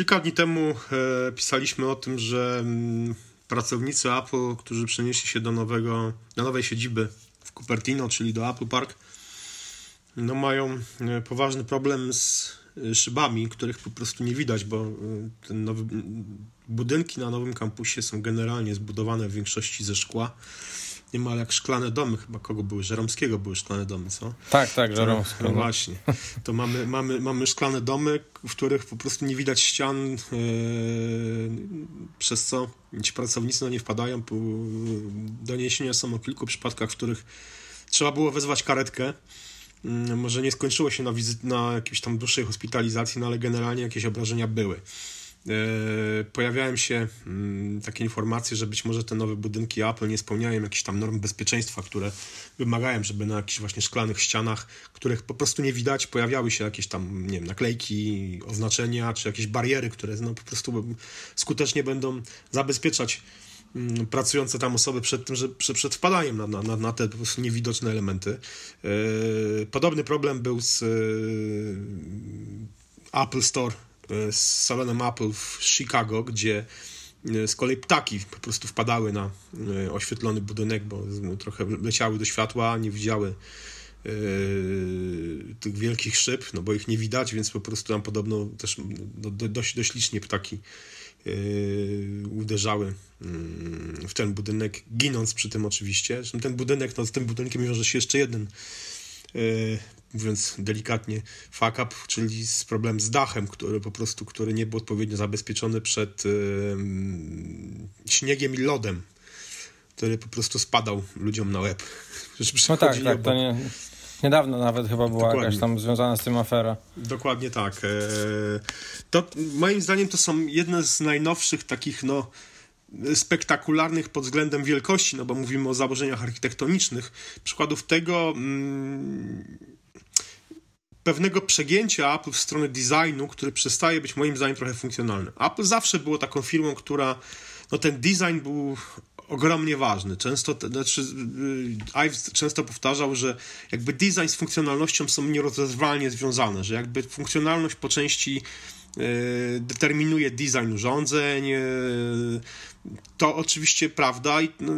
kilka dni temu e, pisaliśmy o tym, że mm, pracownicy Apple, którzy przenieśli się do nowego, do nowej siedziby w Cupertino, czyli do Apple Park, no mają e, poważny problem z e, szybami, których po prostu nie widać, bo nowy, budynki na nowym kampusie są generalnie zbudowane w większości ze szkła niemal jak szklane domy, chyba kogo były? Żeromskiego były szklane domy, co? Tak, tak, Żeromskiego. No właśnie. To mamy, mamy, mamy szklane domy, w których po prostu nie widać ścian, yy, przez co ci pracownicy no nie wpadają. Doniesienia są o kilku przypadkach, w których trzeba było wezwać karetkę. Yy, może nie skończyło się na, wizyt, na jakiejś tam dłuższej hospitalizacji, no ale generalnie jakieś obrażenia były. E, pojawiają się mm, takie informacje, że być może te nowe budynki Apple nie spełniają jakichś tam norm bezpieczeństwa, które wymagają, żeby na jakichś właśnie szklanych ścianach, których po prostu nie widać, pojawiały się jakieś tam, nie wiem, naklejki, oznaczenia, czy jakieś bariery, które no, po prostu skutecznie będą zabezpieczać mm, pracujące tam osoby przed tym, że przed wpadaniem na, na, na te po prostu niewidoczne elementy. E, podobny problem był z e, Apple Store z salonem Apple w Chicago, gdzie e, z kolei ptaki po prostu wpadały na e, oświetlony budynek, bo trochę leciały do światła, nie widziały tych wielkich szyb, no bo ich nie widać, więc po prostu tam podobno też no, dość, dość licznie ptaki uderzały mm, w ten budynek, ginąc przy tym oczywiście. Zresztą ten budynek, no z tym budynkiem wiąże się jeszcze jeden mówiąc delikatnie, fuck up, czyli z problem z dachem, który po prostu, który nie był odpowiednio zabezpieczony przed yy, śniegiem i lodem, który po prostu spadał ludziom na łeb. No tak, tak, to nie, niedawno nawet chyba była Dokładnie. jakaś tam związana z tym afera. Dokładnie tak. E, to moim zdaniem to są jedne z najnowszych takich, no, spektakularnych pod względem wielkości, no bo mówimy o założeniach architektonicznych. Przykładów tego mm, pewnego przegięcia Apple w stronę designu, który przestaje być moim zdaniem trochę funkcjonalny. Apple zawsze było taką firmą, która no ten design był ogromnie ważny. Często, znaczy, y, Ives często powtarzał, że jakby design z funkcjonalnością są nierozerwalnie związane, że jakby funkcjonalność po części y, determinuje design urządzeń. Y, to oczywiście prawda i, no,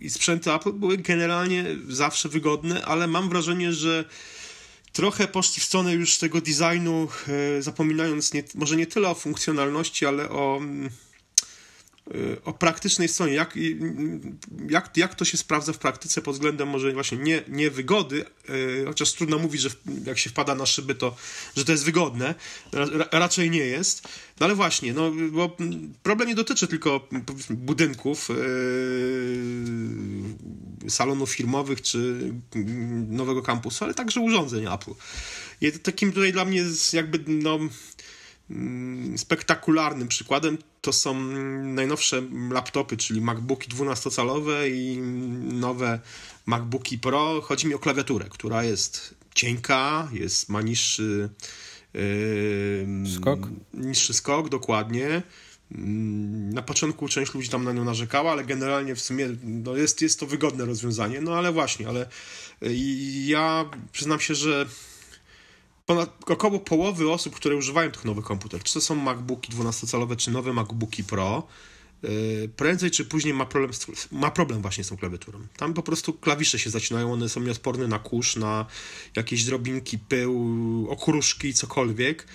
i sprzęty Apple były generalnie zawsze wygodne, ale mam wrażenie, że trochę poszli w stronę już tego designu, e, zapominając nie, może nie tyle o funkcjonalności, ale o, mm, e, o praktycznej stronie. Jak, jak, jak to się sprawdza w praktyce pod względem może właśnie nie, nie wygody, e, chociaż trudno mówić, że jak się wpada na szyby, to że to jest wygodne. raczej nie jest. No ale właśnie, no, bo problem nie dotyczy tylko budynków, yy, salonów firmowych czy nowego kampusu, ale także urządzeń Apple. I takim tutaj dla mnie jest jakby no, mm, spektakularnym przykładem to są najnowsze laptopy, czyli MacBooki 12-calowe i nowe MacBooki Pro. Chodzi mi o klawiaturę, która jest cienka, jest, ma niższy skok? Niższy skok, dokładnie. Na początku część ludzi tam na nią narzekała, ale generalnie w sumie no jest, jest to wygodne rozwiązanie. No ale właśnie, ale ja przyznam się, że ponad około połowy osób, które używają tych nowych komputerów, czy to są MacBooki 12-calowe, czy nowe MacBooki Pro, Y, prędzej czy później ma problem, ma problem właśnie z tą klawiaturą. Tam po prostu klawisze się zacinają, one są nieodporne na kurz, na jakieś drobinki, pył, okruszki, cokolwiek.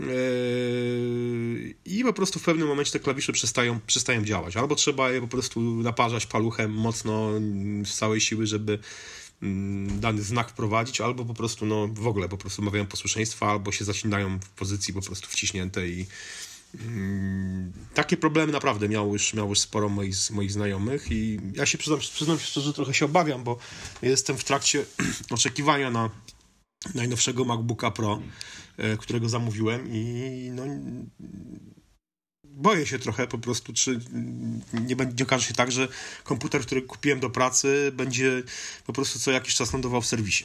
Y, I po prostu w pewnym momencie te klawisze przestają, przestają działać. Albo trzeba je po prostu naparzać paluchem mocno z całej siły, żeby mm, dany znak wprowadzić, albo po prostu no, w ogóle po prostu mawiają posłuszeństwa, albo się zacinają w pozycji po prostu wciśniętej i, Mm, takie problemy naprawdę miało już, miało już sporo moich, moich znajomych i ja się przyznam, przyznam szczerze, trochę się obawiam, bo jestem w trakcie oczekiwania na najnowszego MacBooka Pro, e, którego zamówiłem i no, boję się trochę po prostu, czy nie, będzie, okaże się tak, że komputer, który kupiłem do pracy, będzie po prostu co jakiś czas lądował w serwisie.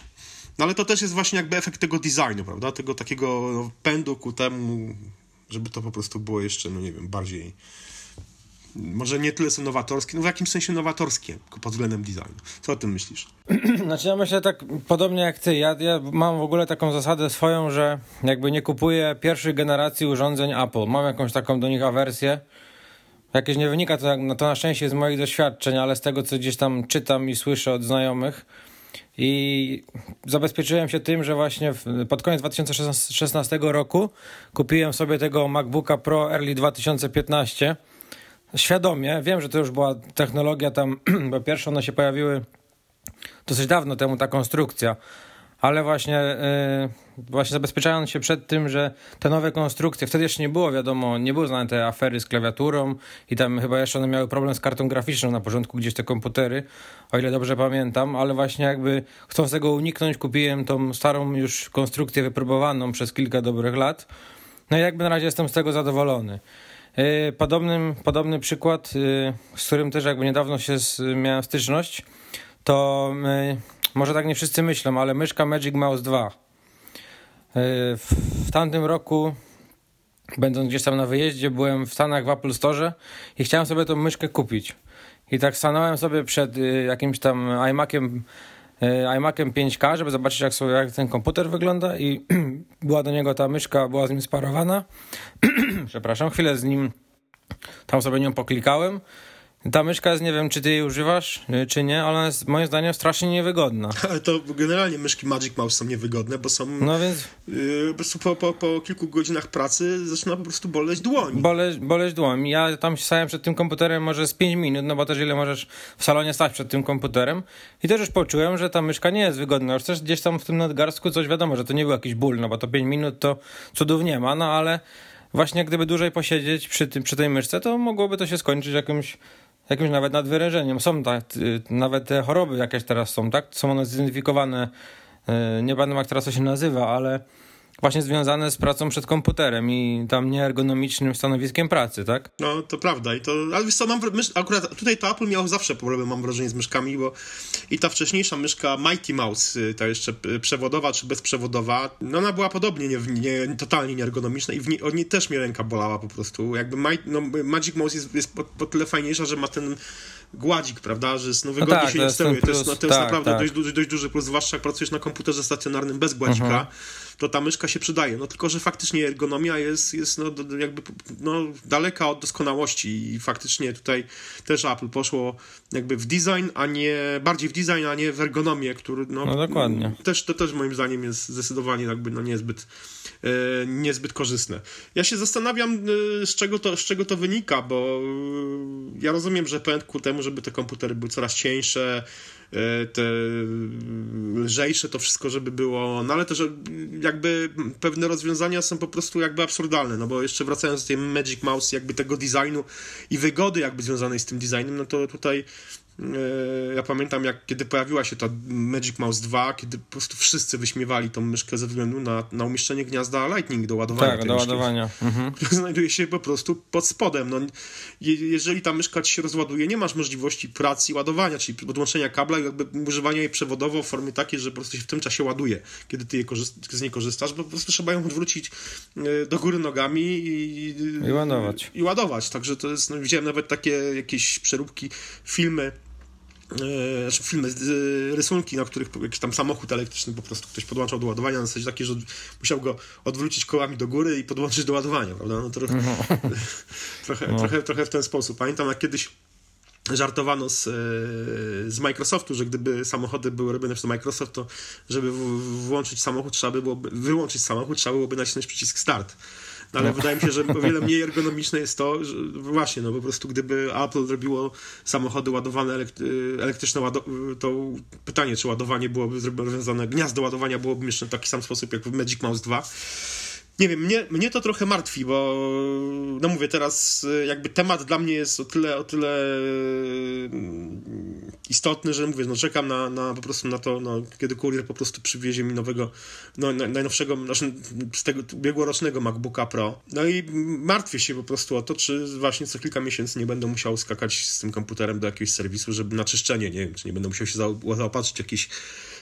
No ale to też jest właśnie jakby efekt tego designu, prawda? Tego takiego pędu ku temu, żeby to po prostu było jeszcze, no nie wiem, bardziej może nie tyle są nowatorskie, no w jakimś sensie nowatorskie pod względem designu. Co o tym myślisz? Znaczy ja myślę tak podobnie jak ty. Ja, ja mam w ogóle taką zasadę swoją, że jakby nie kupuję pierwszej generacji urządzeń Apple. Mam jakąś taką do nich awersję. Jakieś nie wynika to, no to na szczęście z moich doświadczeń, ale z tego, co gdzieś tam czytam i słyszę od znajomych. I zabezpieczyłem się tym, że właśnie pod koniec 2016 roku kupiłem sobie tego MacBooka Pro Early 2015 świadomie. Wiem, że to już była technologia tam, bo pierwsze one się pojawiły dosyć dawno temu, ta konstrukcja, ale właśnie, yy, właśnie zabezpieczając się przed tym, że te nowe konstrukcje, wtedy jeszcze nie było wiadomo, nie były znane te afery z klawiaturą i tam chyba jeszcze one miały problem z kartą graficzną na porządku gdzieś te komputery, o ile dobrze pamiętam, ale właśnie jakby chcąc tego uniknąć, kupiłem tą starą już konstrukcję wypróbowaną przez kilka dobrych lat. No i jakby na razie jestem z tego zadowolony. E, podobny, podobny przykład, e, z którym też jakby niedawno się z, miałem styczność, to e, może tak nie wszyscy myślą, ale myszka Magic Mouse 2. W, w tamtym roku, będąc gdzieś tam na wyjeździe, byłem w Stanach w Apple Store i chciałem sobie tą myszkę kupić. I tak stanąłem sobie przed jakimś tam iMaciem iMaciem 5K, żeby zobaczyć jak, sobie, jak ten komputer wygląda i była do niego ta myszka, była z nim sparowana. Przepraszam, chwilę z nim tam sobie nią poklikałem ta myszka jest, nie wiem, czy ty jej używasz, y, czy nie, ale ona jest moim zdaniem strasznie niewygodna. Ale to generalnie myszki Magic Mouse są niewygodne, bo są. No więc. Yy, po prostu po, po, po, kilku godzinach pracy zaczyna po prostu boleć dłoń. Bole, boleć dłoń. Ja tam stałem przed tym komputerem może z 5 minut, no bo też ile możesz w salonie stać przed tym komputerem. I też już poczułem, że ta myszka nie jest wygodna. Już też gdzieś tam w tym nadgarstku coś wiadomo, że to nie był jakiś ból, no bo to 5 minut to cudów nie ma, no ale właśnie gdyby dłużej posiedzieć przy, tym, przy tej myszce, to mogłoby to się skończyć jakimś jakimś nawet nadwyrażeniem. Są tak, nawet te choroby jakieś teraz są, tak? Są one zidentyfikowane, y, nie pamiętam jak teraz to się nazywa, ale właśnie związane z pracą przed komputerem i tam nieergonomicznym stanowiskiem pracy, tak? No, to prawda. I to, ale wiesz co, mam, mysz, akurat tutaj to Apple miało zawsze problemy, mam wrażenie, z myszkami, bo i ta wcześniejsza myszka Mighty Mouse, y, ta jeszcze przewodowa czy bezprzewodowa, no ona była podobnie nie, nie, totalnie nieergonomiczna i w niej, od niej też mnie ręka bolała po prostu. Jakby My, no, Magic Mouse jest, jest po, po tyle fajniejsza, że ma ten gładzik, prawda, że no wygodnie no tak, się nie steruje. To jest, no, to jest tak, naprawdę tak. Dość, dość duży plus, zwłaszcza jak pracujesz na komputerze stacjonarnym bez gładzika. Mhm. To ta myszka się przydaje. No tylko, że faktycznie ergonomia jest, jest no, jakby no, daleka od doskonałości i faktycznie tutaj też Apple poszło jakby w design, a nie, bardziej w design, a nie w ergonomię, który no, no dokładnie. Też, to też moim zdaniem jest zdecydowanie jakby no niezbyt, niezbyt korzystne. Ja się zastanawiam, e, z czego to, z czego to wynika, bo e, ja rozumiem, że pęd ku temu, żeby te komputery były coraz cieńsze, E, te lżejsze to wszystko, żeby było, no ale też jakby pewne rozwiązania są po prostu jakby absurdalne, no bo jeszcze wracając do tej Magic Mouse, jakby tego designu i wygody jakby związanej z tym designem, no to tutaj E, ja pamiętam, jak kiedy pojawiła się ta Magic Mouse 2, kiedy po prostu wszyscy wyśmiewali tą myszkę ze względu na, na umieszczenie gniazda Lightning do ładowania. Tak, do myszki, ładowania. Mhm. Znajduje się po prostu pod spodem. No, je, jeżeli ta myszka ci się rozładuje, nie masz możliwości pracy i ładowania, czyli podłączenia kabla jakby używania jej przewodowo w formie takiej, że po prostu się w tym czasie ładuje, kiedy ty z niej korzystasz, bo po prostu trzeba ją odwrócić e, do góry nogami i, i ładować. I ładować. Także to jest, no, widziałem nawet takie jakieś przeróbki, filmy e, znaczy filmy, e, rysunki, na których jakiś tam samochód elektryczny po prostu ktoś podłączał do ładowania na zasadzie takiej, że musiał go odwrócić kołami do góry i podłączyć do ładowania, prawda? No, trochę, no. trochę, no. trochę, trochę w ten sposób. Pamiętam, jak kiedyś żartowano z, e, z Microsoftu, że gdyby samochody były robione przez Microsoft, to żeby włączyć samochód, trzeba by było, wyłączyć samochód, trzeba byłoby nacisnąć przycisk start. No, ale no. wydaje mi się, że o wiele mniej ergonomiczne jest to, że właśnie, no po prostu gdyby Apple robiło samochody ładowane elektryczne, to pytanie, czy ładowanie byłoby rozwiązane, gniazdo ładowania byłoby jeszcze w taki sam sposób jak w Magic Mouse 2 nie wiem, mnie, mnie to trochę martwi, bo no mówię teraz, jakby temat dla mnie jest o tyle, o tyle istotny, że mówię, no czekam na, na po prostu na to, no, kiedy kurier po prostu przywiezie mi nowego, no, najnowszego, znaczy z tego ubiegłorocznego MacBooka Pro. No i martwię się po prostu o to, czy właśnie co kilka miesięcy nie będę musiał skakać z tym komputerem do jakiegoś serwisu, żeby na czyszczenie, nie wiem, czy nie będę musiał się zaopatrzyć w jakieś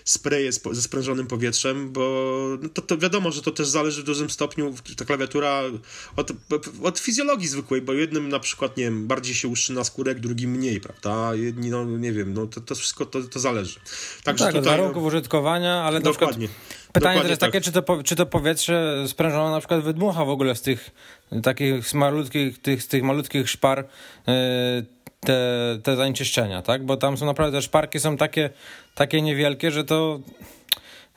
spreje ze sprężonym powietrzem, bo no to, to wiadomo, że to też zależy w dużym stopniu, ta klawiatura od, od fizjologii zwykłej, bo jednym na przykład, nie wiem, bardziej się uszczyna skórek, drugim mniej, prawda? Jedni, no nie wiem, no to, to wszystko to, to zależy. Także tak, tutaj, warunków użytkowania, ale dokładnie. Pytanie Dokładnie jest takie, tak. czy, to, czy to powietrze sprężone na przykład wydmucha w ogóle z tych takich malutkich, tych, z tych malutkich szpar yy, te, te zanieczyszczenia, tak? Bo tam są naprawdę, te szparki są takie, takie niewielkie, że to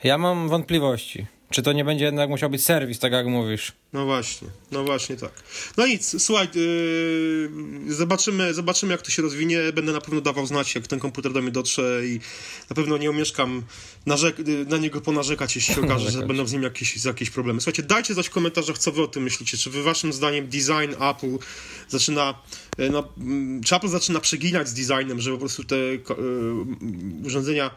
ja mam wątpliwości. Czy to nie będzie jednak musiał być serwis, tak jak mówisz? No właśnie, no właśnie tak. No nic, słuchaj, yy, zobaczymy, zobaczymy jak to się rozwinie. Będę na pewno dawał znać, jak ten komputer do mnie dotrze i na pewno nie umieszkam narzek- na niego ponarzekać, jeśli się okaże, że będą z nim jakieś, jakieś problemy. Słuchajcie, dajcie znać w komentarzach, co wy o tym myślicie. Czy wy waszym zdaniem design Apple zaczyna, yy, no, mm, czy Apple zaczyna przeginać z designem, że po prostu te yy, urządzenia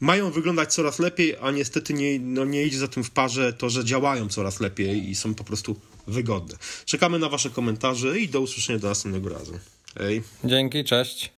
mają wyglądać coraz lepiej, a niestety nie, no nie idzie za tym w parze to, że działają coraz lepiej i są po prostu wygodne. Czekamy na Wasze komentarze i do usłyszenia do następnego razu. Hej. Dzięki, cześć.